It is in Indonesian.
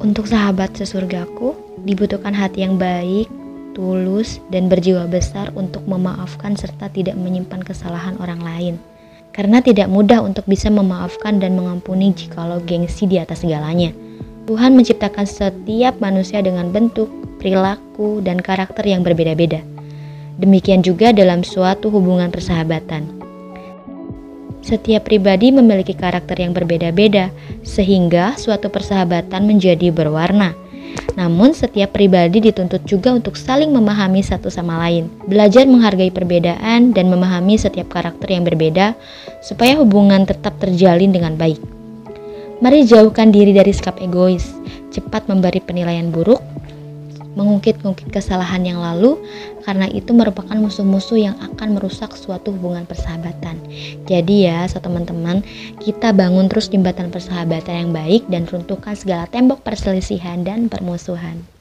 Untuk sahabat sesurgaku, dibutuhkan hati yang baik, tulus, dan berjiwa besar untuk memaafkan serta tidak menyimpan kesalahan orang lain. Karena tidak mudah untuk bisa memaafkan dan mengampuni jikalau gengsi di atas segalanya. Tuhan menciptakan setiap manusia dengan bentuk, perilaku, dan karakter yang berbeda-beda. Demikian juga dalam suatu hubungan persahabatan. Setiap pribadi memiliki karakter yang berbeda-beda, sehingga suatu persahabatan menjadi berwarna. Namun, setiap pribadi dituntut juga untuk saling memahami satu sama lain, belajar menghargai perbedaan, dan memahami setiap karakter yang berbeda, supaya hubungan tetap terjalin dengan baik. Mari jauhkan diri dari sikap egois, cepat memberi penilaian buruk, mengungkit-ungkit kesalahan yang lalu karena itu merupakan musuh-musuh yang akan merusak suatu hubungan persahabatan. Jadi ya, so teman-teman, kita bangun terus jembatan persahabatan yang baik dan runtuhkan segala tembok perselisihan dan permusuhan.